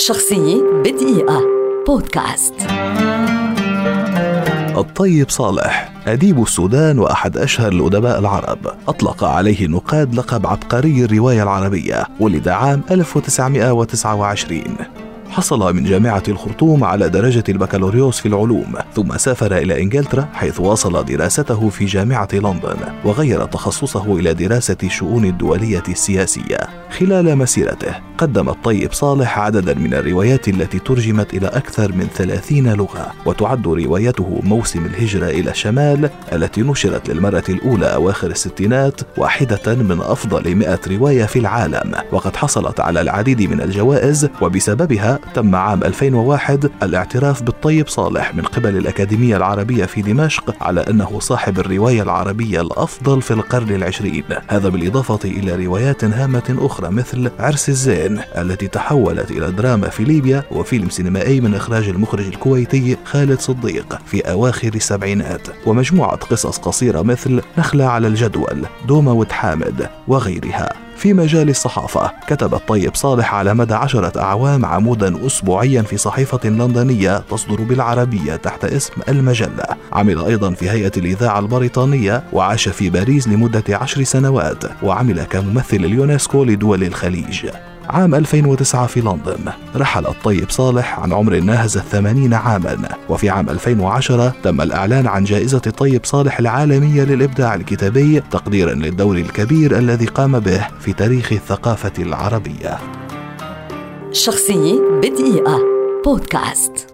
شخصية بدقيقة. بودكاست. الطيب صالح أديب السودان وأحد أشهر الأدباء العرب. أطلق عليه النقاد لقب عبقري الرواية العربية ولد عام 1929 حصل من جامعة الخرطوم على درجة البكالوريوس في العلوم ثم سافر إلى إنجلترا حيث واصل دراسته في جامعة لندن وغير تخصصه إلى دراسة الشؤون الدولية السياسية. خلال مسيرته قدم الطيب صالح عددا من الروايات التي ترجمت إلى أكثر من ثلاثين لغة وتعد روايته موسم الهجرة إلى الشمال التي نشرت للمرة الأولى أواخر الستينات واحدة من أفضل مئة رواية في العالم. وقد حصلت على العديد من الجوائز وبسببها تم عام 2001 الاعتراف بالطيب صالح من قبل الأكاديمية العربية في دمشق على أنه صاحب الرواية العربية الأفضل في القرن العشرين. هذا بالإضافة إلى روايات هامة أخرى مثل عرس الزين التي تحولت إلى دراما في ليبيا وفيلم سينمائي من إخراج المخرج الكويتي خالد صديق في أواخر السبعينات. ومجموعة قصص قصيرة مثل نخلة على الجدول دوما وتحامد وغيرها. في مجال الصحافة. كتب الطيب صالح على مدى عشرة أعوام عمودا أسبوعيا في صحيفة لندنية تصدر بالعربية تحت اسم المجلة. عمل أيضا في هيئة الإذاعة البريطانية وعاش في باريس لمدة عشر سنوات وعمل كممثل اليونسكو لدول الخليج. عام 2009 في لندن. رحل الطيب صالح عن عمر ناهز الثمانين عاما. وفي عام 2010 تم الإعلان عن جائزة الطيب صالح العالمية للإبداع الكتابي تقديرا للدور الكبير الذي قام به في تاريخ الثقافة العربية. شخصية بدقيقة. بودكاست.